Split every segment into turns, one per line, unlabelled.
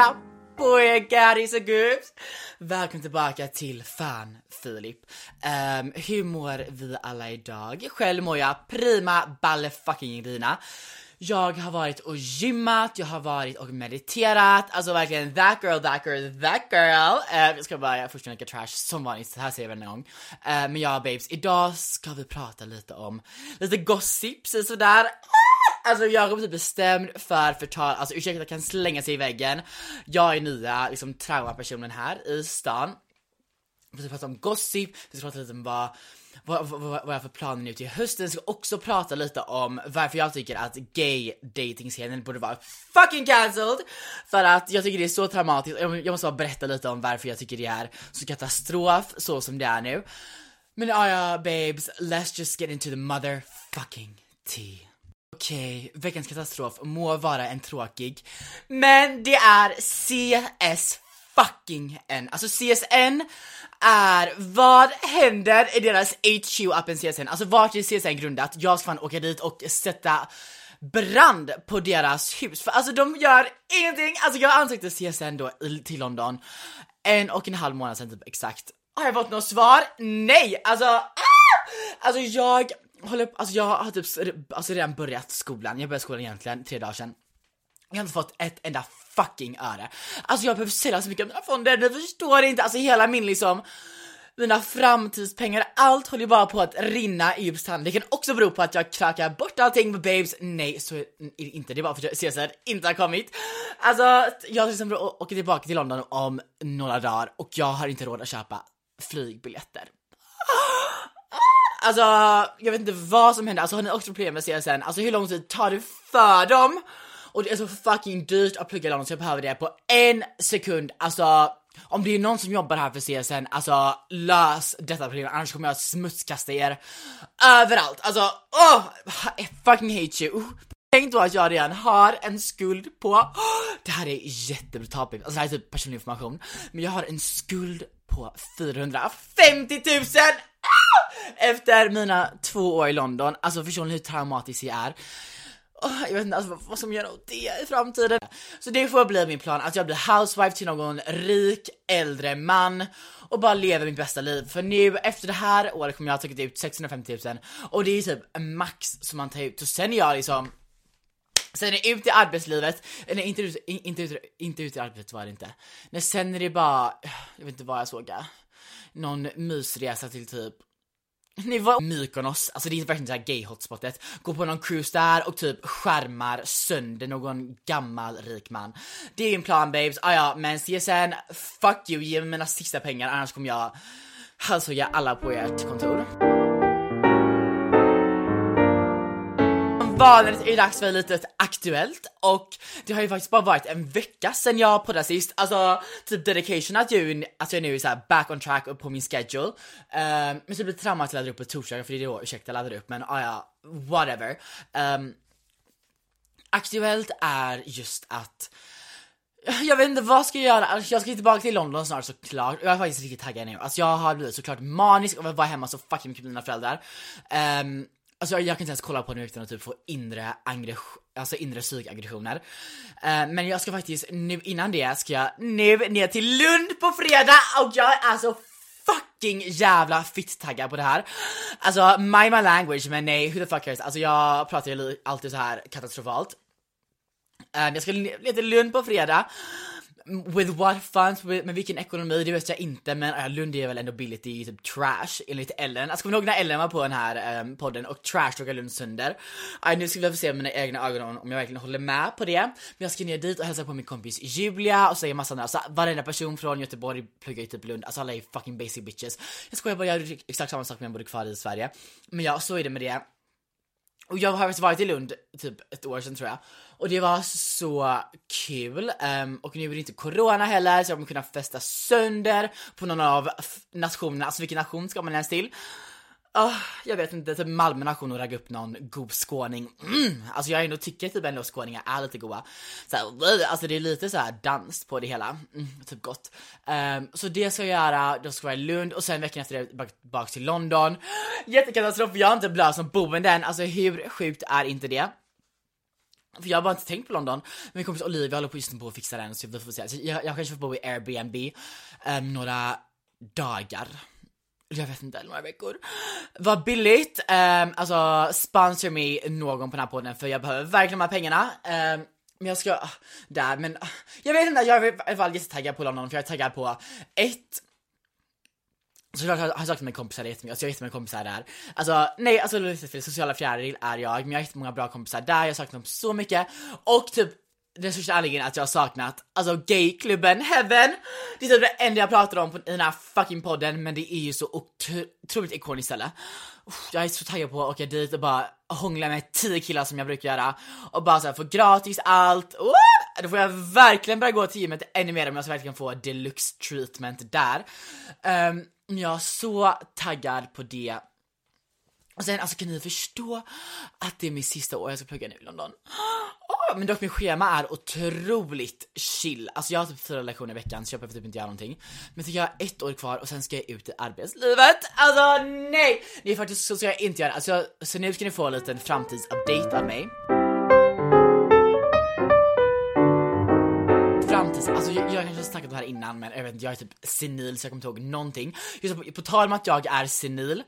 Tja på er gaddies och gubbs! Välkommen tillbaka till Fan Filip. Um, hur mår vi alla idag? Själv mår jag prima balle fucking rina. Jag har varit och gymmat, jag har varit och mediterat, alltså verkligen that girl, that girl, that girl. Uh, jag ska bara först lika trash som vanligt, så här säger jag varje gång. Uh, men ja babes, idag ska vi prata lite om lite gossips sådär. Ah! Alltså jag kommer bli bestämd för förtal, alltså ursäkta kan slänga sig i väggen. Jag är nya liksom traumapersonen här i stan. Vi ska prata om gossip, vi ska prata lite om vad vad, vad, vad jag har för planer nu till hösten. Jag ska också prata lite om varför jag tycker att gay dating scenen borde vara fucking cancelled. För att jag tycker det är så traumatiskt. Jag, jag måste bara berätta lite om varför jag tycker det är så katastrof så som det är nu. Men ja, ja babes, let's just get into the motherfucking tea. Okej, okay, veckans katastrof må vara en tråkig, men det är CS fucking N. Alltså CSN är vad händer i deras HQ-appen CSN? Alltså vart är CSN grundat? Jag ska fan åka dit och sätta brand på deras hus. För alltså de gör ingenting. Alltså jag ansökte CSN då till London en och en halv månad sedan typ exakt. Har jag fått något svar? Nej! Alltså, ah! alltså jag håller på, alltså jag har typ alltså redan börjat skolan. Jag började skolan egentligen tre dagar sedan. Jag har inte fått ett enda fucking öre. Alltså jag behöver sälja så mycket av mina fonder, du förstår inte. Alltså hela min liksom mina framtidspengar, allt håller ju bara på att rinna i sanden. Det kan också bero på att jag krakar bort allting med babes. Nej, så är det inte. Det är bara för att CSR inte har kommit. Alltså, jag till exempel åker tillbaka till London om några dagar och jag har inte råd att köpa flygbiljetter. Alltså, jag vet inte vad som händer. Alltså har ni också problem med CSN? Alltså hur lång tid tar det för dem? Och det är så fucking dyrt att plugga London så jag behöver det på en sekund. Alltså, om det är någon som jobbar här för CSN, alltså lös detta problem annars kommer jag smutskasta er överallt. Alltså, åh! Oh, I fucking hate you. Tänk då att jag redan har en skuld på, oh, det här är jättebrutalt alltså det här är typ personlig information, men jag har en skuld på 450 000! Efter mina två år i London, alltså förstår ni hur traumatisk jag är? Oh, jag vet inte alltså, vad som gör åt det i framtiden. Så det får bli min plan, att jag blir housewife till någon rik äldre man och bara lever mitt bästa liv. För nu efter det här året kommer jag ha tagit ut 650 000 och det är typ max som man tar ut. Så sen är jag liksom Sen är det ut i arbetslivet, eller inte ut, inte ut, inte ut i arbetet var det inte. Nej sen är det bara, jag vet inte vad jag såg. Någon mysresa till typ ni var Mykonos, alltså det är verkligen såhär gay hotspotet. Gå på någon cruise där och typ skärmar sönder någon gammal rik man. Det är en plan babes, ah, ja men CSN, fuck you, ge mig mina sista pengar annars kommer jag halshugga alla på ert kontor. Vanligt är det dags för ett litet aktuellt och det har ju faktiskt bara varit en vecka sedan jag poddade sist. Alltså typ dedication att jag, att jag nu är så här back on track och på min schedule. Uh, men så blir det trauma att ladda upp på torsdagar för det är då ursäkta laddar upp men ah, ja, whatever. Um, aktuellt är just att jag vet inte vad ska jag göra, alltså, jag ska tillbaka till London snart såklart, jag är faktiskt riktigt taggad nu. Alltså jag har blivit såklart manisk av att vara hemma så fucking mycket med mina föräldrar. Um, Alltså jag kan inte ens kolla på den utan att typ få inre, alltså inre psykaggressioner. Uh, men jag ska faktiskt, nu innan det ska jag nu ner till Lund på fredag och jag är alltså fucking jävla fitt-taggad på det här. Alltså, my my language, men nej, who the fuck cares? Alltså jag pratar ju alltid så här katastrofalt. Uh, jag ska ner till Lund på fredag With what funds, med vilken ekonomi, det vet jag inte men äh, Lund är väl ändå billigt i typ trash enligt Ellen. Alltså kommer ni ihåg när Ellen var på den här um, podden och trash drog Lund sönder? Äh, nu ska vi få se med mina egna ögon om jag verkligen håller med på det. Men jag ska ner dit och hälsa på min kompis Julia och säga massa andra, alltså varenda person från Göteborg pluggar ju typ Lund, alltså alla är fucking basic bitches. Jag skojar bara, jag gör exakt samma sak men jag bodde kvar i Sverige. Men ja, så är det med det. Och jag har faktiskt varit i Lund typ ett år sedan tror jag. Och det var alltså så kul. Um, och nu är det inte corona heller så jag kommer kunna festa sönder på någon av nationerna. Alltså vilken nation ska man ens till? Oh, jag vet inte, typ Malmö nation och ragga upp någon god skåning. Mm. Alltså jag ändå tycker typ ändå skåningar är lite goa. Så här, alltså det är lite så här dans på det hela. Mm, typ gott. Um, så det ska jag göra, då ska jag vara i Lund och sen veckan efter det bak till London. Jättekatastrof, jag har inte blivit som boende än. Alltså hur sjukt är inte det? För jag har bara inte tänkt på London. Min kompis Olivia håller på just på att fixa den så vi får se. Så jag, jag kanske får bo i Airbnb um, några dagar jag vet inte, några veckor. Vad billigt, um, alltså sponsor mig någon på den här podden för jag behöver verkligen de här pengarna. Um, men jag ska, uh, där, men uh, jag vet inte, jag är i alla fall jättetaggad på London för jag är taggad på ett Såklart har jag saknat mina kompisar jättemycket, alltså jag har jättemånga kompisar där. Alltså nej, alltså för sociala fjäril är jag, men jag har jättemånga bra kompisar där, jag saknar dem så mycket. Och typ den största anledningen att jag har saknat, alltså gayklubben Heaven. Det är typ det enda jag pratar om i den här fucking podden, men det är ju så otroligt ikoniskt ställe. Jag är så taggad på att åka dit och bara hångla med tio killar som jag brukar göra och bara såhär få gratis allt. Då får jag verkligen börja gå till gymmet ännu mer om jag ska verkligen få deluxe treatment där. Um, Mm, jag är så taggad på det. Och sen alltså kan ni förstå att det är min sista år jag ska plugga nu i London? Oh, men dock min schema är otroligt chill. Alltså jag har typ fyra lektioner i veckan så jag behöver typ inte göra någonting. Men så jag har ett år kvar och sen ska jag ut i arbetslivet. Alltså nej! Det är faktiskt så ska jag inte göra. Alltså, så nu ska ni få en liten framtidsupdate av mig. Kanske har snackat om det här innan men jag vet inte, jag är typ senil så jag kommer inte ihåg någonting. Just på, på tal om att jag är senil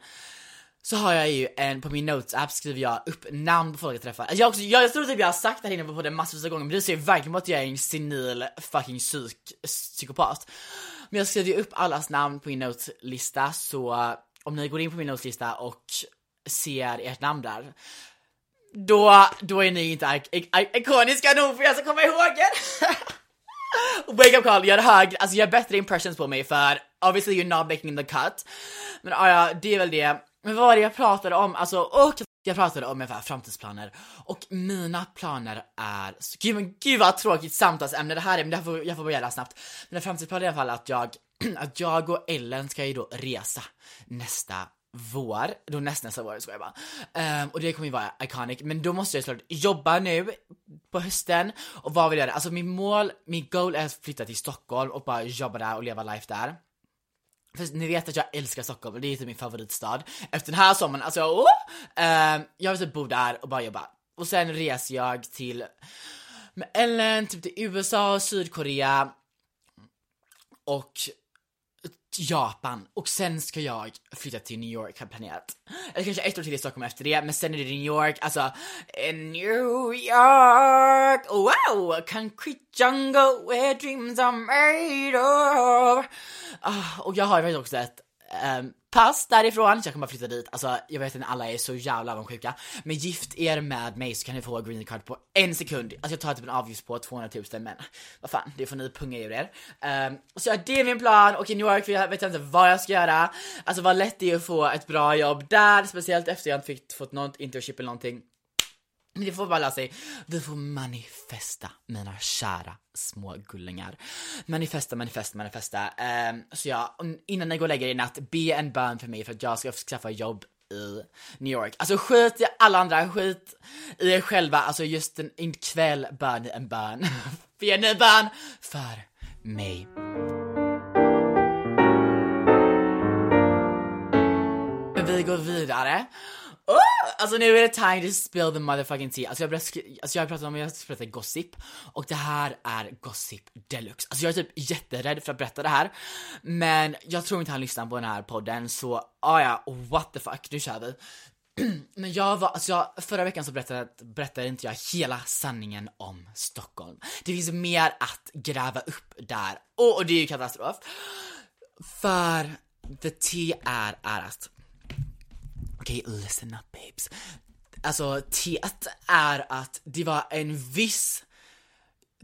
så har jag ju en, på min notes-app skriver jag upp namn på folk jag träffar. Alltså jag, också, jag, jag tror typ jag har sagt det här inne på det massvis av gånger men det ser ju verkligen på att jag är en senil fucking psyk, psykopat. Men jag skriver ju upp allas namn på min notes-lista så eh, om ni går in på min notes-lista och ser ert namn där då, då är ni inte ikoniska nog för jag ska komma ihåg er. Wake up call, gör hög, alltså gör bättre impressions på mig för obviously you're not making the cut. Men ja, det är väl det. Men vad var det jag pratade om? Alltså, och jag pratade om ungefär framtidsplaner och mina planer är, gud men gud vad tråkigt samtalsämne det här är, men det här får, jag får bara göra snabbt. Mina framtidsplaner är i alla fall att jag, att jag och Ellen ska ju då resa nästa vår, då näst, nästa vår ska jag bara. Um, och det kommer ju vara iconic, men då måste jag såklart jobba nu på hösten och vad vill jag göra? Alltså min mål, min goal är att flytta till Stockholm och bara jobba där och leva life där. För ni vet att jag älskar Stockholm, det är typ min favoritstad. Efter den här sommaren, alltså oh! um, jag vill typ bo där och bara jobba. Och sen reser jag till med Ellen, typ till USA, Sydkorea och Japan och sen ska jag flytta till New York har planerat. Eller kanske ett år till i Stockholm efter det, men sen är det New York, alltså eh, New York, wow! Concrete jungle where dreams are made of. Ah, och jag har faktiskt också ett um, pass därifrån, så jag kommer bara flytta dit. Alltså jag vet inte, alla är så jävla avundsjuka. Men gift er med mig så kan ni få green card på en sekund. Alltså jag tar typ en avgift på 200 000 men vad fan, det får ni punga ur er. Um, så ja, det är min plan och i New York vet jag inte vad jag ska göra. Alltså vad lätt det är att få ett bra jobb där, speciellt efter jag inte fick, fått något internship eller någonting. Ni får bara lära sig, vi får manifesta mina kära små gullingar. Manifesta, manifesta, manifesta. Um, så ja, innan ni går och lägger er i natt, be en bön för mig för att jag ska skaffa jobb i New York. Alltså skit i alla andra, skit i er själva, alltså just en, en kväll bör ni en bön. Be en bön för mig. Vi går vidare. Oh! Alltså nu är det time to spill the motherfucking tea. Alltså jag, började alltså jag har pratat om, jag ska gossip och det här är gossip deluxe. Alltså jag är typ jätterädd för att berätta det här. Men jag tror inte han lyssnar på den här podden så, ah ja, what the fuck, nu kör vi. Men jag var, alltså jag, förra veckan så berättade, berättade inte jag hela sanningen om Stockholm. Det finns mer att gräva upp där. och, och det är ju katastrof. För the tea är, är att Okej, okay, listen up babes. Alltså, teet är att det var en viss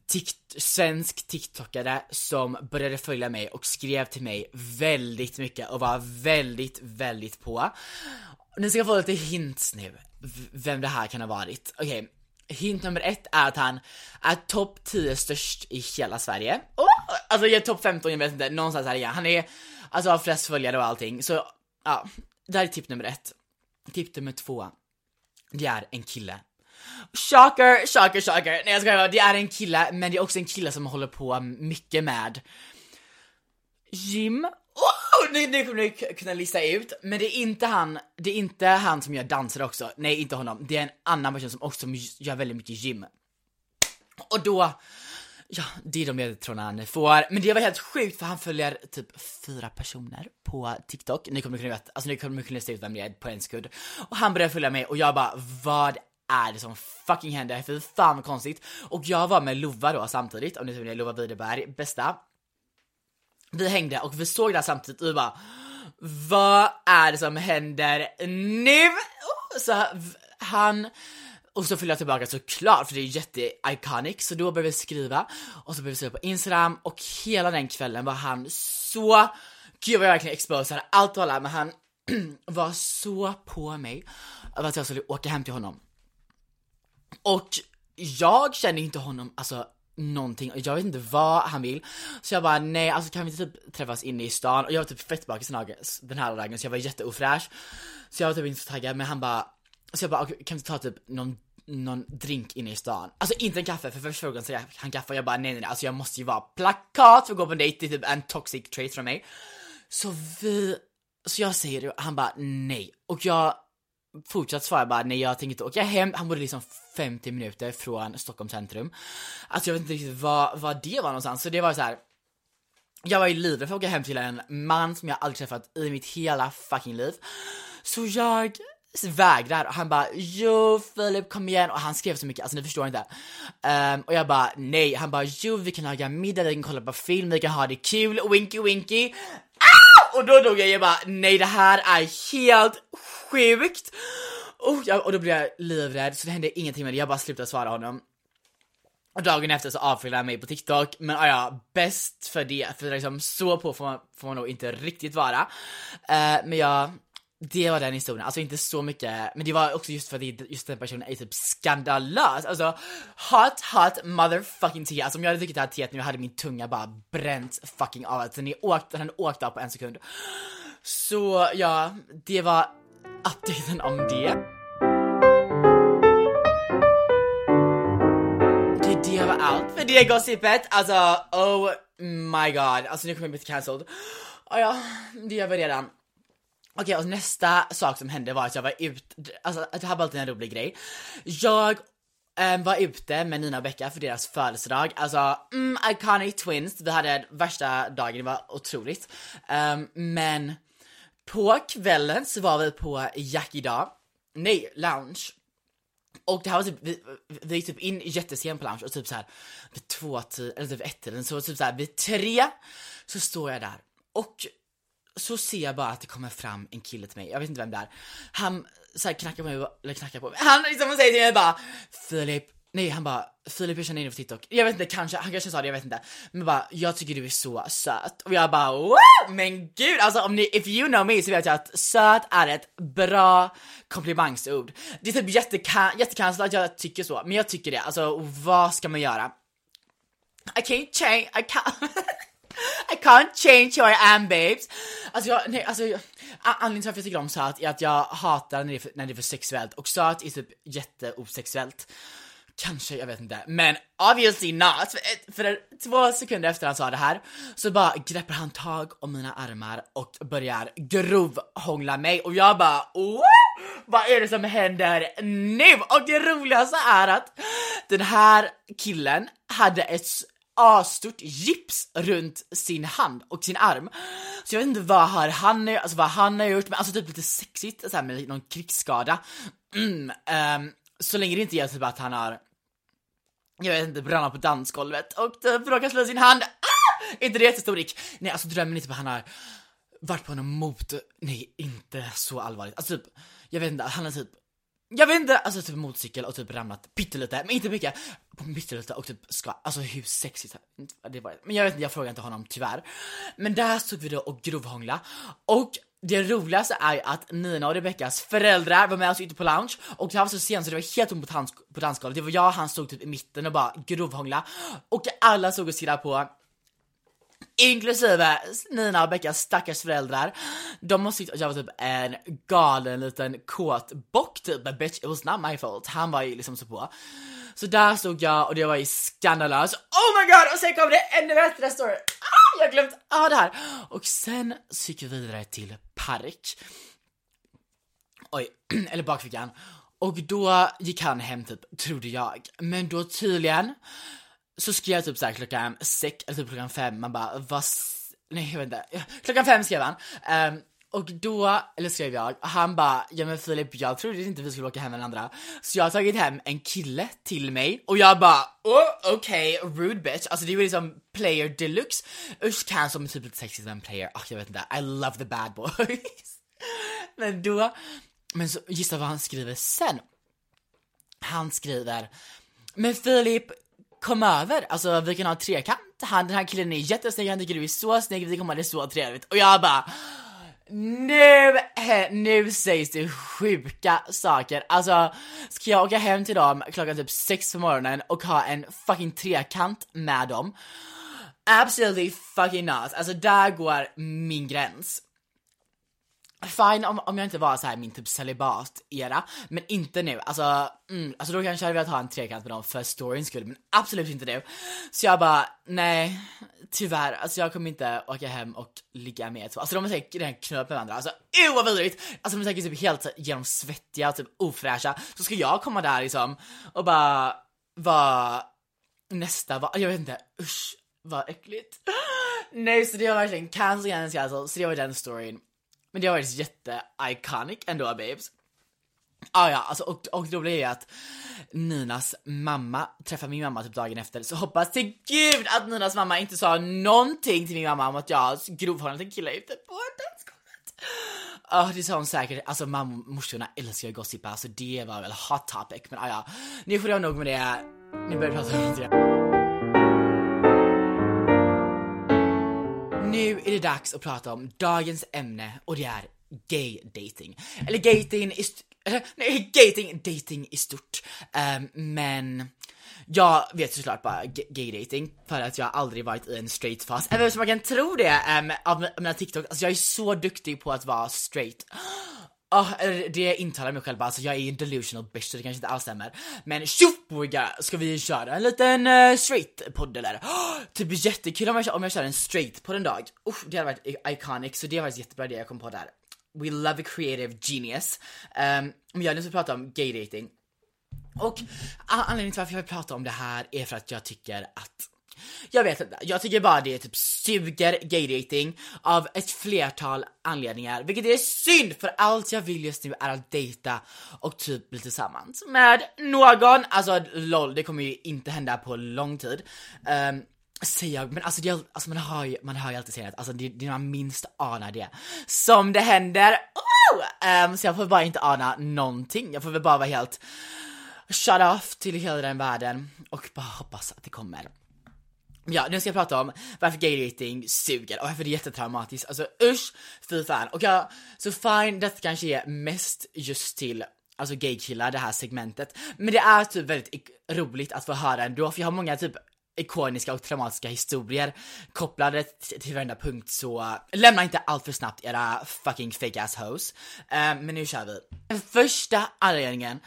tikt svensk TikTokare som började följa mig och skrev till mig väldigt mycket och var väldigt, väldigt på. Ni ska få lite hints nu, vem det här kan ha varit. Okej, okay. hint nummer ett är att han är topp 10 störst i hela Sverige. Oh! Alltså jag är topp 15, jag vet inte, någonstans här igen. Han är, alltså har flest följare och allting, så ja, det här är tipp nummer ett. Tipp nummer två. Det är en kille. Shocker, shocker, shocker. Nej jag skojar det är en kille, men det är också en kille som håller på mycket med gym. Oh, nu, nu kommer ni kunna lista ut, men det är inte han, det är inte han som gör danser också. Nej, inte honom. Det är en annan person som också gör väldigt mycket gym. Och då Ja, det är de ledtrådarna han får. Men det var helt sjukt för han följer typ fyra personer på TikTok. Ni kommer kunna veta, alltså ni kommer kunna se ut vem det är på en sekund. Och han började följa mig och jag bara, vad är det som fucking händer? Fy fan vad konstigt. Och jag var med Lova då samtidigt, om ni tror det Lova Widerberg, bästa. Vi hängde och vi såg det här samtidigt och vi bara, vad är det som händer nu? Så han och så fyller jag tillbaka såklart för det är jätte-iconic, så då började vi skriva och så började vi skriva på Instagram och hela den kvällen var han så, gud vad jag verkligen exposade allt och alla men han var så på mig över att jag skulle åka hem till honom. Och jag känner inte honom, alltså någonting och jag vet inte vad han vill. Så jag bara nej alltså kan vi inte typ träffas inne i stan? Och jag var typ fett bakis den här dagen så jag var jätteofräsch. Så jag var typ inte så taggad men han bara så jag bara kan vi inte ta typ någon någon drink inne i stan. Alltså inte en kaffe, för första frågan säger han kaffe och jag bara nej nej nej, alltså jag måste ju vara plakat för att gå på en dejt, det är typ en toxic trait från mig. Så vi, så jag säger det och han bara nej. Och jag fortsatt svara bara nej jag tänker inte åka hem, han bodde liksom 50 minuter från Stockholm centrum. Alltså jag vet inte riktigt vad, vad det var någonstans, så det var så här. Jag var ju livrädd för att åka hem till en man som jag aldrig träffat i mitt hela fucking liv. Så jag vägrar och han bara jo Filip kom igen och han skrev så mycket, alltså ni förstår inte. Um, och jag bara nej, han bara jo vi kan laga middag, vi kan kolla på film, vi kan ha det kul, winky winky. Ah! Och då dog jag, jag bara nej det här är helt sjukt. Och, jag, och då blev jag livrädd så det hände ingenting med det, jag bara slutade svara honom. Och dagen efter så avföljde han mig på TikTok, men ah, ja, bäst för det, för liksom så på får man, får man nog inte riktigt vara. Uh, men jag det var den historien, alltså inte så mycket, men det var också just för att just den personen är typ skandalös, alltså hot hot motherfucking tea, alltså om jag hade druckit det här teet nu hade min tunga bara bränt fucking av, alltså den åkte, den åkte av på en sekund. Så ja, det var updaten om det. Det, det var allt för det gossipet, alltså oh my god, alltså nu kommer jag bli cancelled. Oh, ja, det gör vi redan. Okej, okay, och nästa sak som hände var att jag var ute, alltså det här var alltid en rolig grej. Jag um, var ute med Nina och Becka för deras födelsedag, alltså mm, iconic twins, vi hade värsta dagen, det var otroligt. Um, men på kvällen så var vi på Jackie Dag, nej, lounge. Och det här var typ, vi, vi gick typ in jättesent på lounge och typ så här vid två eller typ ett tiden, så typ så här vid tre så står jag där och så ser jag bara att det kommer fram en kille till mig, jag vet inte vem det är. Han så här, knackar på mig, eller knackar på mig. Han liksom säger till mig bara Filip, nej han bara Filip jag känner dig på TikTok. Jag vet inte, kanske, han kanske sa det, jag vet inte. Men bara, jag tycker du är så söt. Och jag bara wow! Men gud, alltså om ni, if you know me så vet jag att söt är ett bra komplimangsord. Det är typ jättekonstigt att jag tycker så, men jag tycker det. Alltså vad ska man göra? I can't change, I can't I can't change who I am babes. Alltså jag, nej alltså jag, anledningen till varför jag tycker om söt är att jag hatar när det är för, när det är för sexuellt och söt är typ jätteosexuellt. Kanske, jag vet inte. Men obviously not! För, för två sekunder efter han sa det här så bara greppar han tag om mina armar och börjar grovhångla mig och jag bara Woo! Vad är det som händer nu? Och det roligaste är att den här killen hade ett asstort gips runt sin hand och sin arm. Så jag vet inte vad har han, alltså vad han har gjort, men alltså typ lite sexigt så med någon krigsskada. Mm, um, så länge det inte är typ att han har, jag vet inte, brannat på dansgolvet och typ råkat slå sin hand. Ah! Inte det jättestor rick? Nej alltså drömmen är typ att han har varit på någon motor, nej inte så allvarligt. Alltså typ, jag vet inte, han har typ jag vet inte, alltså typ motorcykel och typ ramlat pyttelite, men inte mycket, på och typ ska, alltså hur sexigt det var. Men jag vet inte, jag frågade inte honom tyvärr. Men där stod vi då och grovhångla och det roligaste är att Nina och Rebeckas föräldrar var med oss ute på lounge och det här var så sent så det var helt tomt på, på dansgolvet. Det var jag och han stod typ i mitten och bara grovhångla och alla stod och stirrade på Inklusive Nina och Beckas stackars föräldrar. De måste tyckt att jag var typ en galen liten kåt bock typ, but bitch it was not my fault. Han var ju liksom så på. Så där stod jag och det var ju skandalöst. Oh my god! Och sen kom det ännu bättre story. Ah, jag har glömt ah, det här. Och sen så gick vi vidare till park. Oj, eller bakfickan. Och då gick han hem typ, trodde jag. Men då tydligen så skrev jag typ såhär klockan sex, eller typ klockan fem, man bara vad, nej jag vet inte, klockan fem skrev han. Um, och då, eller skrev jag, han bara, ja men Filip jag trodde inte vi skulle åka hem med den andra. Så jag har tagit hem en kille till mig och jag bara, oh, okej, okay, rude bitch. Alltså det är ju liksom player deluxe. Usch kan som typ lite sexigt med en player, oh, jag vet inte, I love the bad boys. men då, men så gissa vad han skriver sen. Han skriver, men Filip, kom över, alltså vi kan ha trekant, han, den här killen är jättesnygg, han tycker du är så snygg, vi kommer ha det så trevligt. Och jag bara nu, eh, nu sägs det sjuka saker. Alltså, ska jag åka hem till dem klockan typ sex på morgonen och ha en fucking trekant med dem? Absolutely fucking not. Alltså där går min gräns. Fine om, om jag inte var så här min typ celibat-era, men inte nu. Alltså, mm, alltså då kanske jag hade velat ha en trekant med dem för storyns skull, men absolut inte nu. Så jag bara, nej, tyvärr, alltså jag kommer inte åka hem och ligga med två. Alltså de har säkert redan knullat med varandra, alltså uh, vad vidrigt! Alltså de är säkert typ helt genomsvettiga och typ ofräscha. Så ska jag komma där liksom och bara vara nästa, va, jag vet inte, usch vad äckligt. Nej, så det var verkligen cancel, cancel, cancel, så det var den storyn. Men det har varit jätte-iconic ändå babes. Ah, ja, alltså, och, och det roliga är att Ninas mamma träffade min mamma typ dagen efter, så hoppas till gud att Ninas mamma inte sa någonting till min mamma om att jag grovhånglade en kille ute på dansgolvet. Oh, det sa hon säkert. Alltså morsorna älskar ju gossipa, så det var väl hot topic. Men ah, ja, nu får jag nog med det. Nu börjar vi prata om det. Nu är det dags att prata om dagens ämne och det är gay dating. Eller gating i eller, nej, gating, dating i stort. Um, men jag vet såklart bara gay dating för att jag aldrig varit i en straight fas. Även om man kan tro det um, av mina TikTok, alltså jag är så duktig på att vara straight. Oh, det intalar mig själv bara, alltså jag är en delusional bitch så det kanske inte alls stämmer. Men tjoboiga, ska vi köra en liten uh, straight podd eller? Oh, typ jättekul om jag, om jag kör en straight på en dag. Oh, det hade varit iconic, så det var jättebra det jag kom på där. We love a creative genius. Um, men jag vill prata om gay dating. Och ah, anledningen till varför jag vill prata om det här är för att jag tycker att jag vet inte, jag tycker bara det typ suger gaydating av ett flertal anledningar, vilket är synd för allt jag vill just nu är att dejta och typ bli tillsammans med någon. Alltså LOL, det kommer ju inte hända på lång tid. Um, säger jag, men alltså, det, alltså man, hör ju, man hör ju alltid säga att alltså, det, det är när man minst anar det som det händer. Oh! Um, så jag får bara inte ana någonting, jag får väl bara vara helt shut off till hela den världen och bara hoppas att det kommer. Ja, nu ska jag prata om varför gay dating suger och varför det är jättetraumatiskt. Alltså usch, fy fan. Och ja, så fine, detta kanske är mest just till alltså gaykillar, det här segmentet. Men det är typ väldigt roligt att få höra ändå, för jag har många typ ikoniska och traumatiska historier kopplade till varenda punkt så äh, lämna inte allt för snabbt era fucking fake ass hoes. Um, men nu kör vi. Den första anledningen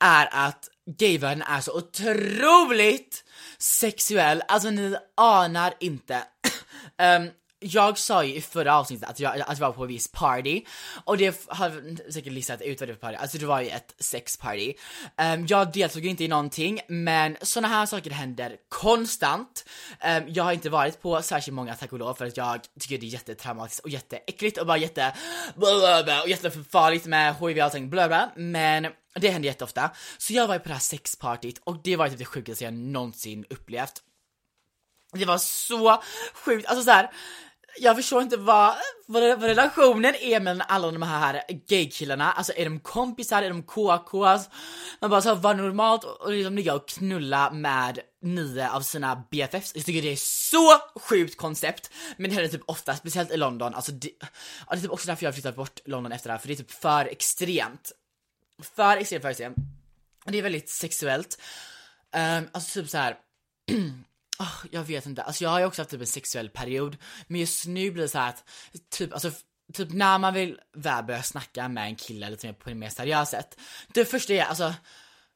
är att gayvärlden är så otroligt sexuell, alltså ni anar inte. um, jag sa ju i förra avsnittet att jag, att jag var på en viss party och det har säkert listat ut vad det var för party, alltså det var ju ett sexparty. Um, jag deltog inte i någonting men såna här saker händer konstant. Um, jag har inte varit på särskilt många tack och lov för att jag tycker det är jättetraumatiskt och jätteäckligt och bara jätte blablabla, och jättefarligt med hiv och allting blablabla men det händer jätteofta. Så jag var ju på det här sexpartyt och det var typ det sjukaste jag någonsin upplevt. Det var så sjukt, alltså såhär jag förstår inte vad, vad, vad relationen är mellan alla de här gaykillarna, alltså är de kompisar, är de KKs? Man bara såhär, vad normalt och liksom ligga och knulla med nio av sina BFFs. Jag tycker det är så sjukt koncept, men det händer typ ofta, speciellt i London, alltså det, ja, det är typ också därför jag flyttat bort London efter det här, för det är typ för extremt. För extremt, för extremt. Det är väldigt sexuellt. Um, alltså typ så här Oh, jag vet inte, alltså jag har ju också haft typ en sexuell period, men just nu blir det så att, typ, alltså typ när man vill väl börja snacka med en kille lite mer på det mer seriösa sätt. Det första är alltså,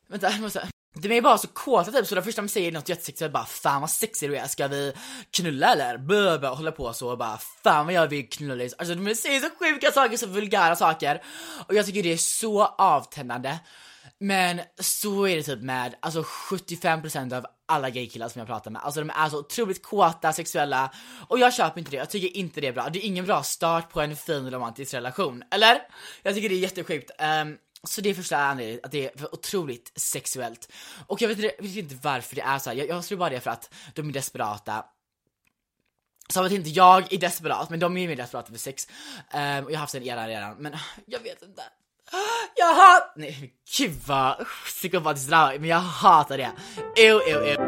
vänta jag måste, de är bara så kåta typ, så det första de säger är något är bara 'Fan vad sexig du är, ska vi knulla eller?' Blah, hålla på så och bara 'Fan vad jag vill knulla' Alltså de säger så sjuka saker, så vulgära saker och jag tycker det är så avtändande men så är det typ med alltså 75% av alla gaykillar som jag pratar med. Alltså de är så otroligt kåta, sexuella och jag köper inte det. Jag tycker inte det är bra. Det är ingen bra start på en fin romantisk relation, eller? Jag tycker det är jättesjukt. Um, så det är första anledningen, att det är otroligt sexuellt. Och jag vet, jag vet inte varför det är så jag, jag tror bara det är för att de är desperata som att inte jag är desperat, men de är ju mer desperata för sex. Um, och jag har haft en era redan, men jag vet inte. Jag hatar... Nej gud vad psykopatiskt drama, men jag hatar det. Ew, ew, ew.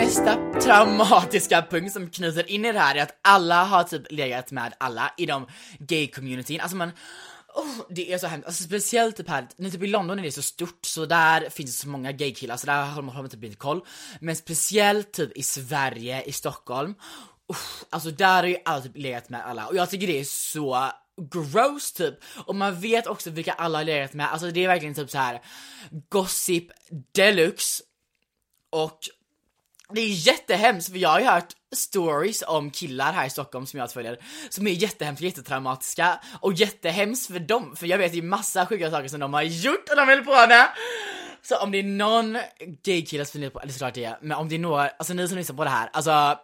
Nästa traumatiska punkt som knyter in i det här är att alla har typ legat med alla i de gay-communityn. Alltså man Oh, det är så hemskt, alltså speciellt typ här, när typ i London är det så stort så där finns det så många gaykillar så där har man, har man typ inte koll. Men speciellt typ i Sverige, i Stockholm, oh, alltså där har ju alla typ legat med alla och jag tycker det är så gross typ. Och man vet också vilka alla har legat med, alltså det är verkligen typ så här gossip deluxe och det är jättehemskt för jag har ju hört stories om killar här i Stockholm som jag följer som är jättehemskt, jättetraumatiska och jättehemskt för dem, för jag vet ju massa sjuka saker som de har gjort och de höll på med. Så om det är någon gaykille som funderar på, eller såklart det är, men om det är några, alltså ni som lyssnar på det här, alltså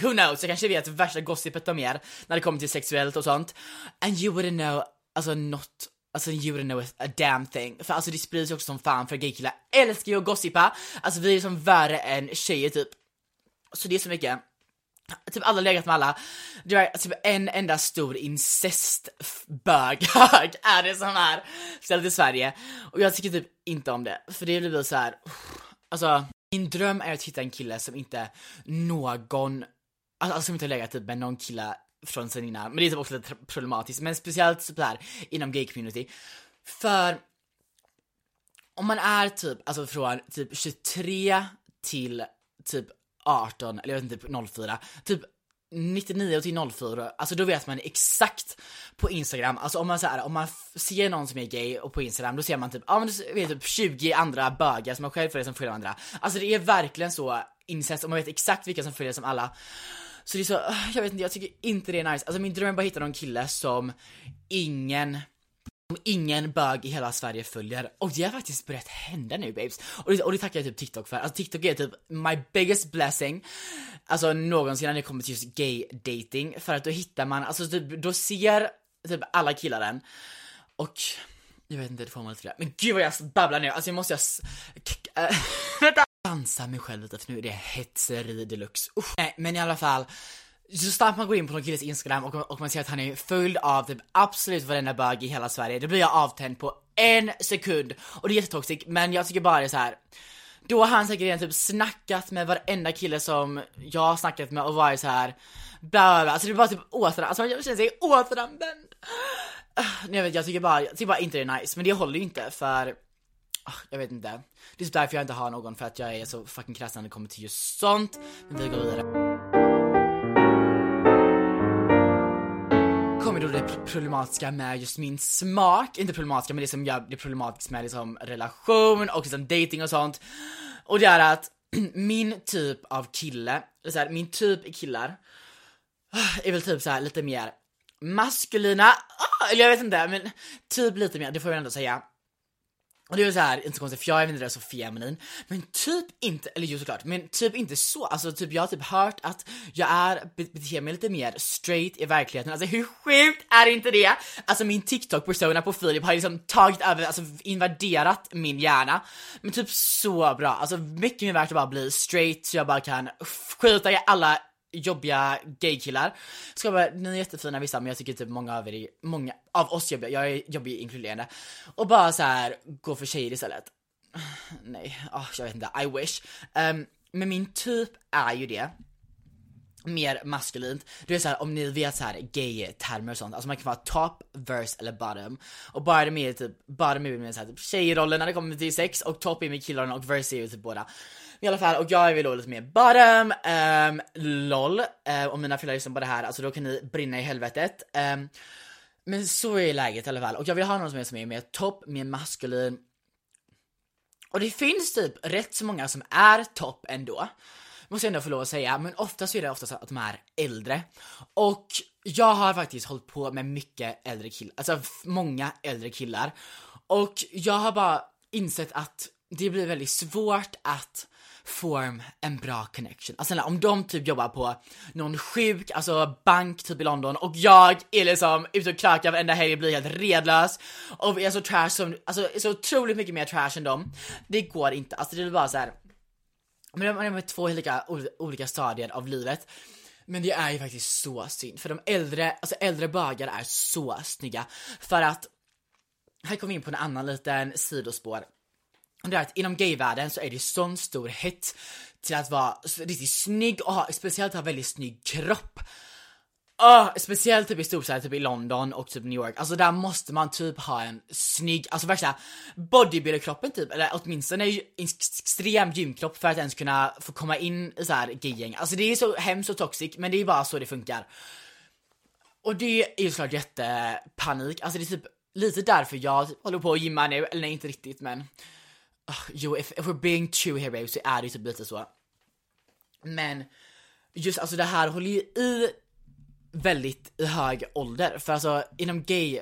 Who knows, jag kanske vet värsta gossipet om er när det kommer till sexuellt och sånt. And you wouldn't know, alltså not Alltså you wouldn't know a damn thing. För alltså det sprids ju också som fan för gaykillar älskar ju att gossipa. Alltså vi är som värre än tjejer typ. Så det är så mycket. Typ alla legat med alla. Det är typ en enda stor incestböghög är det som är ställt i Sverige. Och jag tycker typ inte om det. För det blir så här. alltså min dröm är att hitta en kille som inte någon alltså som inte har legat typ med någon kille från sen innan, men det är typ också lite problematiskt, men speciellt typ såhär inom gay community. För om man är typ, alltså från typ 23 till typ 18, eller jag vet inte, typ 04, typ 99 till 04, alltså då vet man exakt på Instagram, alltså om man så här, om man ser någon som är gay och på Instagram då ser man typ, ja men du vet typ 20 andra bögar som man själv följer som följer andra. Alltså det är verkligen så incest och man vet exakt vilka som följer som alla. Så det är så, ah, jag vet inte, jag tycker inte det är nice. Alltså min dröm är bara att hitta någon kille som ingen som ingen bög i hela Sverige följer. Och det har faktiskt börjat hända nu babes. Och det, och det tackar jag typ TikTok för. Alltså TikTok är typ my biggest blessing. Alltså någonsin när det kommer till just gay dating För att då hittar man, alltså typ, då ser typ alla killar den. Och jag vet inte, det får man lite Men gud vad jag babblar nu, alltså jag måste jag... Vänta! Dansar mig själv lite för nu är det hetseri deluxe. Usch. Nej men i alla fall så snart man går in på någon killes instagram och, och man ser att han är full av typ absolut varenda bög i hela Sverige, då blir jag avtänd på en sekund. Och det är jättetoxic, men jag tycker bara det är så här. Då har han säkert redan typ snackat med varenda kille som jag har snackat med och varit så här. Bla, bla, Alltså det är bara typ återanvänd, alltså man känner sig återanvänd. Ah, jag jag tycker bara, jag tycker bara inte det är nice, men det håller ju inte för Ah, jag vet inte. Det är så därför jag inte har någon, för att jag är så fucking krass när det kommer till just sånt. Men vi går vidare. kommer då det problematiska med just min smak, inte problematiska men det som gör det problematiskt med liksom relation och liksom dating och sånt. Och det är att min typ av kille, eller så här, min typ i killar är väl typ så här lite mer maskulina, ah, eller jag vet inte men typ lite mer, det får jag ändå säga. Och det är så här, inte så konstigt för jag är inte så feminin, men typ inte, eller ju såklart, men typ inte så, alltså typ jag har typ hört att jag är, beter mig lite mer straight i verkligheten, alltså hur sjukt är inte det? Alltså min TikTok-persona på Filip har liksom tagit över, alltså invaderat min hjärna, men typ så bra, alltså mycket mer värt att bara bli straight så jag bara kan skjuta i alla jobbiga gaykillar. Ska bara, ni är jättefina vissa men jag tycker typ många av er, många av oss jobbiga, jag är jobbig inkluderande. Och bara så här gå för tjejer istället. Nej, oh, jag vet inte, I wish. Um, men min typ är ju det mer maskulint. Du vet såhär, om ni vet såhär gay-termer och sånt, alltså man kan vara top, verse eller bottom. Och bara det med typ, bottom är med typ, såhär typ tjejrollen när det kommer till sex och top är med killarna och verse är ju typ båda. I alla fall, och jag är väl då lite mer bottom, um, LOL, ehm, Um, om mina föräldrar lyssnar på det här, alltså då kan ni brinna i helvetet. Um, men så är läget i alla fall, och jag vill ha någon som är, som är mer topp, mer maskulin. Och det finns typ rätt så många som är topp ändå. Måste jag ändå få lov att säga, men oftast är det oftast att de är äldre. Och jag har faktiskt hållit på med mycket äldre killar, alltså många äldre killar. Och jag har bara insett att det blir väldigt svårt att form en bra connection. Alltså om de typ jobbar på någon sjuk, alltså bank typ i London och jag är liksom ute och krökar varenda helg och blir helt redlös och är så trash som, alltså är så otroligt mycket mer trash än dem. Det går inte, alltså det är bara så här. Men de är två olika, olika stadier av livet. Men det är ju faktiskt så synd, för de äldre, alltså äldre bögar är så snygga. För att, här kommer vi in på en annan liten sidospår. Det är att inom gayvärlden så är det sån stor hett till att vara riktigt snygg och ha, speciellt ha väldigt snygg kropp. Oh, speciellt typ i storstäder, typ i London och typ New York, alltså där måste man typ ha en snygg, alltså värsta bodybuilderkroppen typ, eller åtminstone en extrem gymkropp för att ens kunna få komma in i så här gaygäng. Alltså det är så hemskt och toxic, men det är bara så det funkar. Och det är ju såklart jättepanik, alltså det är typ lite därför jag typ håller på att gymma nu, eller nej inte riktigt men Oh, jo, if, if we're being true here babe, så är det ju typ lite så. Men just alltså det här håller ju i väldigt i hög ålder, för alltså inom gay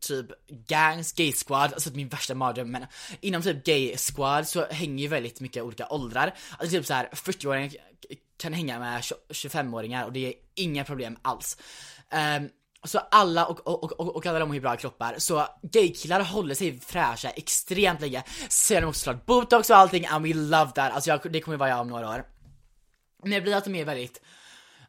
typ gangs, gay squad, alltså min värsta mardröm men inom typ gay squad så hänger ju väldigt mycket olika åldrar. Alltså typ så här 40-åringar kan hänga med 25-åringar och det är inga problem alls. Um, så alla, och, och, och, och alla de har ju bra kroppar, så gaykillar håller sig fräscha extremt länge. Sen också såklart botox och allting, and we love that, alltså jag, det kommer vara jag om några år. Men det blir att de är väldigt,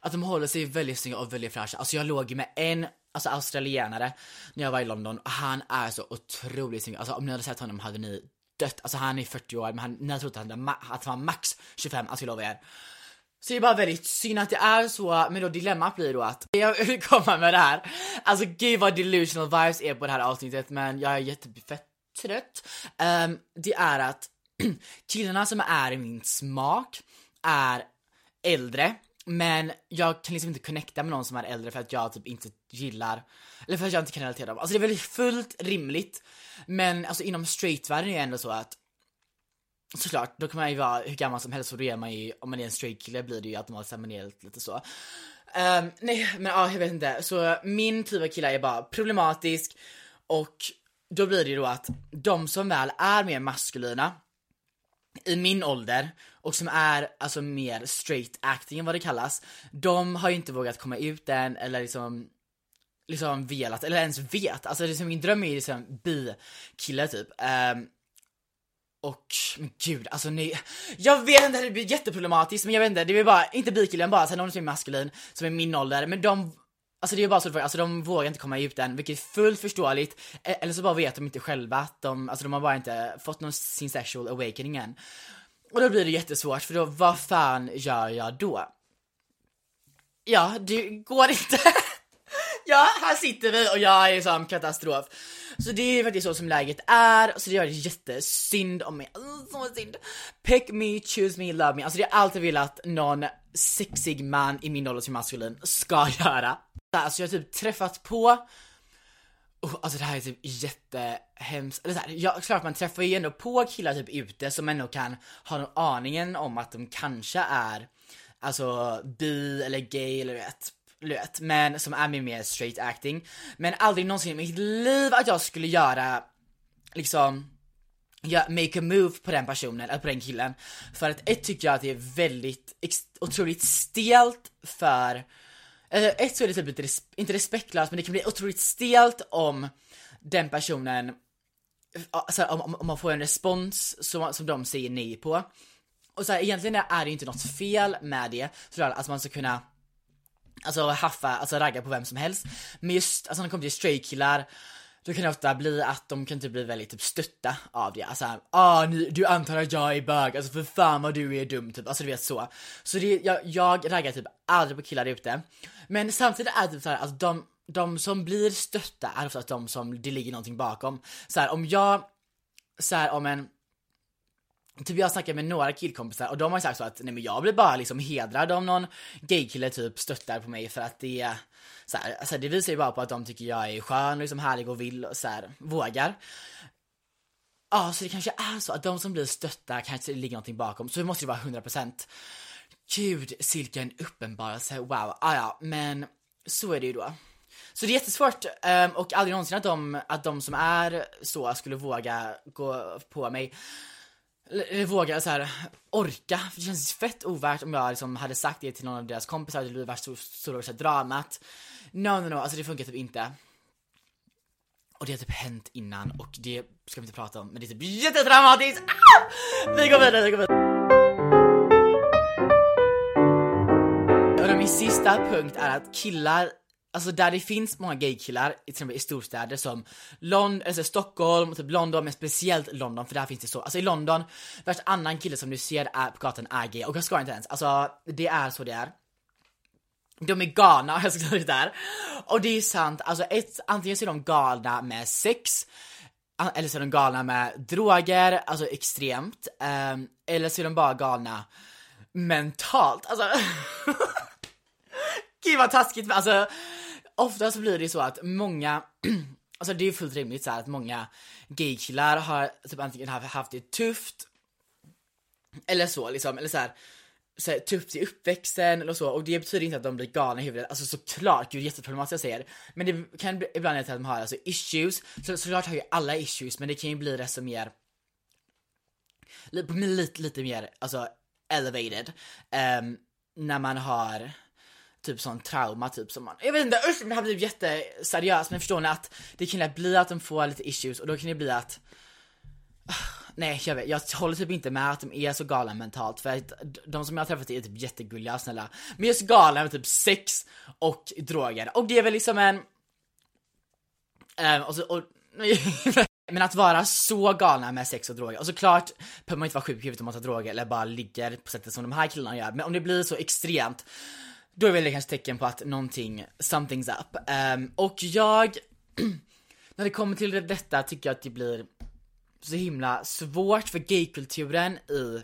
att de håller sig väldigt snygga och väldigt fräscha. Alltså jag låg med en, alltså australienare, när jag var i London, och han är så otroligt snygg. Alltså om ni hade sett honom hade ni dött. Alltså han är 40 år, men han, ni hade trott att han, att han var max 25, alltså jag lovar er. Så det är bara väldigt synd att det är så, men då dilemmat blir då att jag vill komma med det här. Alltså gud vad delusional vibes är på det här avsnittet men jag är jättefett trött. Um, det är att killarna som är i min smak är äldre, men jag kan liksom inte connecta med någon som är äldre för att jag typ inte gillar, eller för att jag inte kan relatera dem. Alltså det är väl fullt rimligt, men alltså inom straightvärlden är det ändå så att Såklart, då kan man ju vara hur gammal som helst och då är man ju, om man är en straight kille blir det ju automatiskt ceremoniellt lite så. Um, nej men ja, jag vet inte. Så min typ av kille är bara problematisk och då blir det ju då att de som väl är mer maskulina i min ålder och som är alltså mer straight acting än vad det kallas, de har ju inte vågat komma ut än eller liksom liksom velat, eller ens vet, alltså liksom, min dröm är ju liksom bi-kille typ. Um, och, men gud, alltså ni, jag vet inte, det blir jätteproblematiskt men jag vet inte, det är bara, inte bikillen bara, sen någon som är maskulin, som är min ålder, men de Alltså det är bara så alltså de vågar inte komma ut än, vilket är fullt förståeligt. E, eller så bara vet de inte själva att de, alltså de har bara inte fått någon sin sexual awakening än. Och då blir det jättesvårt, för då, vad fan gör jag då? Ja, det går inte. ja, här sitter vi och jag är som katastrof. Så det är faktiskt så som läget är, så det gör det jättesynd om mig. Så synd. Pick me, choose me, love me. Alltså det är allt jag vill att någon sexig man i min ålder som maskulin ska göra. Alltså jag har typ träffat på Oh, alltså det här är typ jättehemskt, eller så här, ja, klart man träffar ju ändå på killar typ ute som ändå kan ha någon aningen om att de kanske är Alltså bi eller gay eller vet, vet men som är mer straight acting. Men aldrig någonsin i mitt liv att jag skulle göra liksom ja, make a move på den personen, eller på den killen. För att ett tycker jag att det är väldigt, otroligt stelt för Alltså, ett så är det typ lite, res inte respektlöst men det kan bli otroligt stelt om den personen, alltså om, om man får en respons som, som de säger nej på. Och så här, egentligen är det ju inte något fel med det, såklart att alltså, man ska kunna Alltså haffa, alltså ragga på vem som helst. Men just, alltså när det kommer till straight killar då kan det ofta bli att de kan typ bli väldigt typ stötta av det. Alltså ah, ni, du antar att jag är bög, alltså för fan vad du är dum typ, alltså du vet så. Så det, jag, jag raggar typ aldrig på killar ute. Men samtidigt är det typ såhär, alltså de, de som blir stötta är oftast de som det ligger någonting bakom. Så här, om jag, så här, om en Typ jag har snackat med några killkompisar och de har sagt så att nej men jag blir bara liksom hedrad om någon gaykille typ stöttar på mig för att det är så här, alltså det visar ju bara på att de tycker jag är skön och liksom härlig och vill och så här, vågar. Ja, så det kanske är så att de som blir stötta kanske det ligger någonting bakom, så det måste ju vara 100%. Gud, Silken uppenbarelse, wow, ah, ja, men så är det ju då. Så det är jättesvårt ehm, och aldrig någonsin att de, att de som är så skulle våga gå på mig eller eh, våga så här orka, för det känns fett ovärt om jag liksom hade sagt det till någon av deras kompisar, det blir värsta stora så dramat. No, no, no, alltså det funkar typ inte. Och det har typ hänt innan och det ska vi inte prata om, men det är typ jättedramatiskt! Ah! Vi går vidare, vi går vidare. Och min sista punkt är att killar Alltså där det finns många gaykillar, till exempel i storstäder som London, alltså Stockholm, typ London, men speciellt London för där finns det så. Alltså i London, värsta annan kille som du ser är, på gatan är gay och jag ska inte ens, alltså det är så det är. De är galna, jag ska säga det där. Och det är sant, alltså ett, antingen så är de galna med sex, eller så är de galna med droger, alltså extremt, um, eller så är de bara galna mentalt, alltså Gud vad taskigt, alltså oftast blir det så att många, alltså det är fullt rimligt så att många gaykillar har typ antingen haft det tufft, eller så liksom, eller så här, så här, tufft i uppväxten eller så. Och det betyder inte att de blir galna i huvudet, alltså såklart, gud jätteproblematiskt jag säger. Men det kan bli, ibland leda till att de har alltså issues, så, såklart har ju alla issues men det kan ju bli desto mer lite, lite, lite mer, alltså elevated um, när man har typ sån trauma typ som man, jag vet inte, usch det här blir jätteseriöst men förstår ni att det kan bli att de får lite issues och då kan det bli att Nej jag vet, jag håller typ inte med att de är så galna mentalt för att de som jag har träffat är typ jättegulliga och snälla. Men just galna med typ sex och droger och det är väl liksom en um, och så, och, Men att vara så galna med sex och droger, och såklart behöver man inte vara sjuk i huvudet om man tar droger eller bara ligger på sättet som de här killarna gör, men om det blir så extremt, då är väl det kanske tecken på att någonting, something's up. Um, och jag, när det kommer till detta tycker jag att det blir så himla svårt för gaykulturen i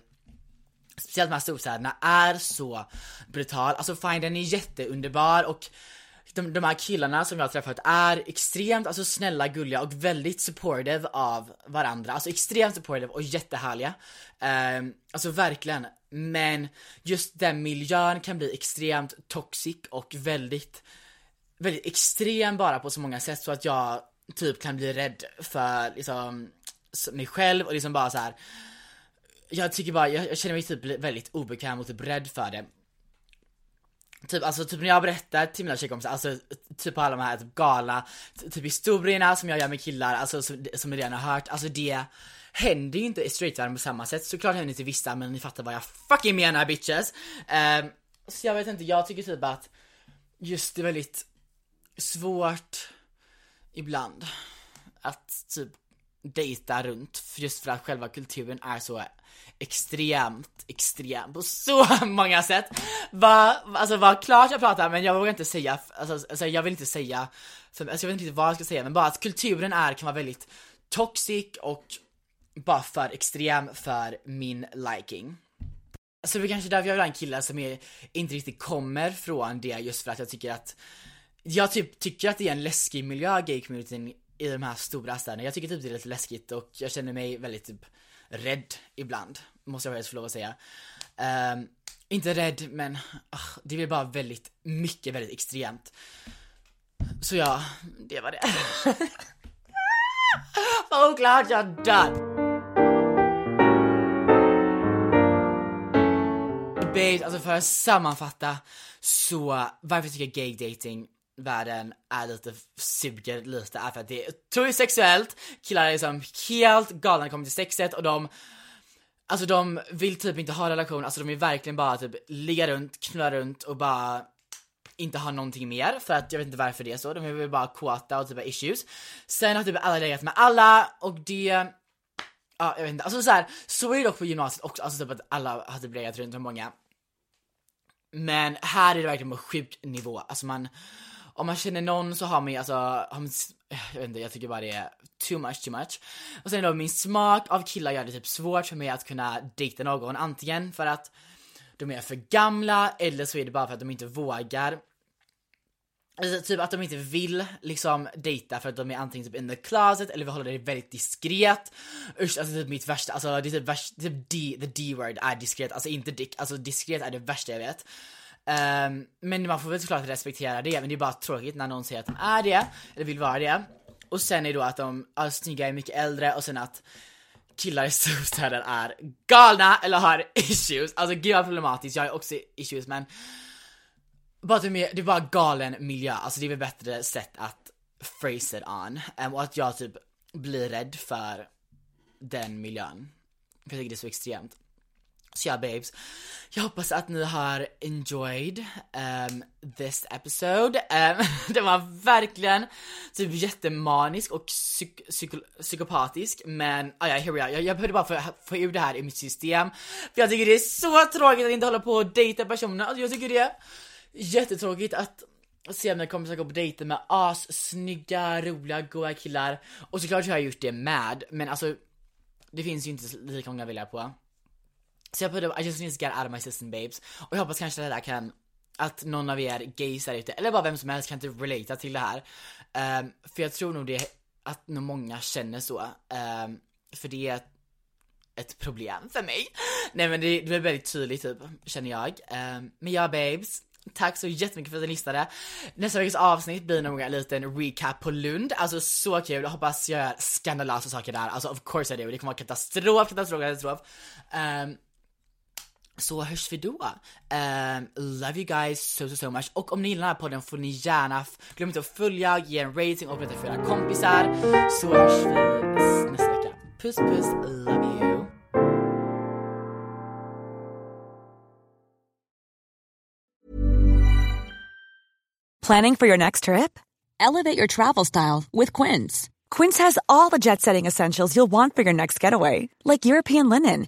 speciellt de här storstäderna är så brutal. Alltså fine den är jätteunderbar och de, de här killarna som jag har träffat är extremt alltså snälla, gulliga och väldigt supportive av varandra. Alltså extremt supportive och jättehärliga. Um, alltså verkligen. Men just den miljön kan bli extremt toxic och väldigt, väldigt extrem bara på så många sätt så att jag typ kan bli rädd för liksom mig själv och liksom bara så här. Jag tycker bara, jag, jag känner mig typ väldigt obekväm och typ rädd för det. Typ, alltså, typ när jag berättar till mina tjejkompisar, alltså typ alla de här typ galna, typ historierna som jag gör med killar, alltså som, som ni redan har hört, alltså det händer ju inte i straightvärlden på samma sätt. Såklart händer det till vissa, men ni fattar vad jag fucking menar bitches. Um, så jag vet inte, jag tycker typ att just det är väldigt svårt ibland att typ dejta runt just för att själva kulturen är så extremt, extremt, på så många sätt. Va, alltså vad klart jag pratar men jag vågar inte säga, alltså, alltså jag vill inte säga, alltså, jag vet inte riktigt vad jag ska säga men bara att kulturen är, kan vara väldigt toxic och bara för extrem för min liking. Så det är kanske därför jag vill ha en kille som är, inte riktigt kommer från det just för att jag tycker att jag typ tycker att det är en läskig miljö, gay-communityn i de här stora städerna. Jag tycker typ det är lite läskigt och jag känner mig väldigt typ rädd ibland, måste jag faktiskt få lov att säga. Um, inte rädd, men uh, det blir bara väldigt mycket, väldigt extremt. Så ja, det var det. Vad oklart, jag dör. Babes, alltså för att sammanfatta så varför tycker jag gay dating världen är lite, suger lite är för att det är otroligt sexuellt, killar är liksom helt galna när det kommer till sexet och de Alltså de vill typ inte ha relation, alltså de vill verkligen bara typ ligga runt, knulla runt och bara inte ha någonting mer för att jag vet inte varför det är så, de vill bara kåta och typ ha issues. Sen har typ alla legat med alla och det Ja, jag vet inte. Alltså så här, så är det dock på gymnasiet också, alltså typ att alla har typ legat runt med många. Men här är det verkligen på sjuk nivå, alltså man om man känner någon så har man ju alltså, har man, jag vet inte, jag tycker bara det är too much, too much. Och sen då min smak av killar gör det typ svårt för mig att kunna dejta någon, antingen för att de är för gamla eller så är det bara för att de inte vågar. Alltså, typ att de inte vill liksom dejta för att de är antingen typ in the closet eller vill hålla det väldigt diskret. Usch, alltså typ mitt värsta, alltså det är typ värsta, typ D, the D-word är diskret, alltså inte dick, alltså diskret är det värsta jag vet. Um, men man får väl såklart respektera det, men det är bara tråkigt när någon säger att de är det, eller vill vara det. Och sen är det då att de alltså snygga, är mycket äldre och sen att killar i storstäder är galna eller har issues. Alltså gud vad problematiskt, jag har också issues men bara det, är, det är bara galen miljö, alltså det är väl bättre sätt att phrase it on. Um, och att jag typ blir rädd för den miljön. För jag tycker det är så extremt. Så ja babes, jag hoppas att ni har enjoyed um, this episode. Um, det var verkligen typ jättemanisk och psyk psyk psykopatisk men ah, ja, here we are. Jag, jag behövde bara få, få ur det här i mitt system. För jag tycker det är så tråkigt att inte hålla på och dejta personer. Alltså jag tycker det är jättetråkigt att se mina kompisar gå på dejter med assnygga, roliga, goa killar. Och såklart har jag gjort det med, men alltså det finns ju inte lika många att välja på. Så jag put I just need to get out of my system babes. Och jag hoppas kanske det där kan, att någon av er gays där ute, eller bara vem som helst kan typ relata till det här. Um, för jag tror nog det, att nog många känner så. Um, för det är ett problem för mig. Nej men det, det är väldigt tydligt typ, känner jag. Um, men ja babes, Tack så jättemycket för att ni lyssnade. Nästa veckas avsnitt blir nog en liten recap på Lund. Alltså så kul, jag hoppas jag gör skandalösa saker där. Alltså of course I do. Det kommer vara katastrof, katastrof, katastrof. Um, så hörs vi då. Um, love you guys so so so much. Och om ni gillar den här podden får ni gärna, glöm inte att följa, ge en rating och berätta för era kompisar. Så hörs vi nästa vecka. Puss puss, love you.
Planning for your next trip? Elevate your travel style with Quince. Quince has all the jet setting essentials you'll want for your next getaway, like European linen,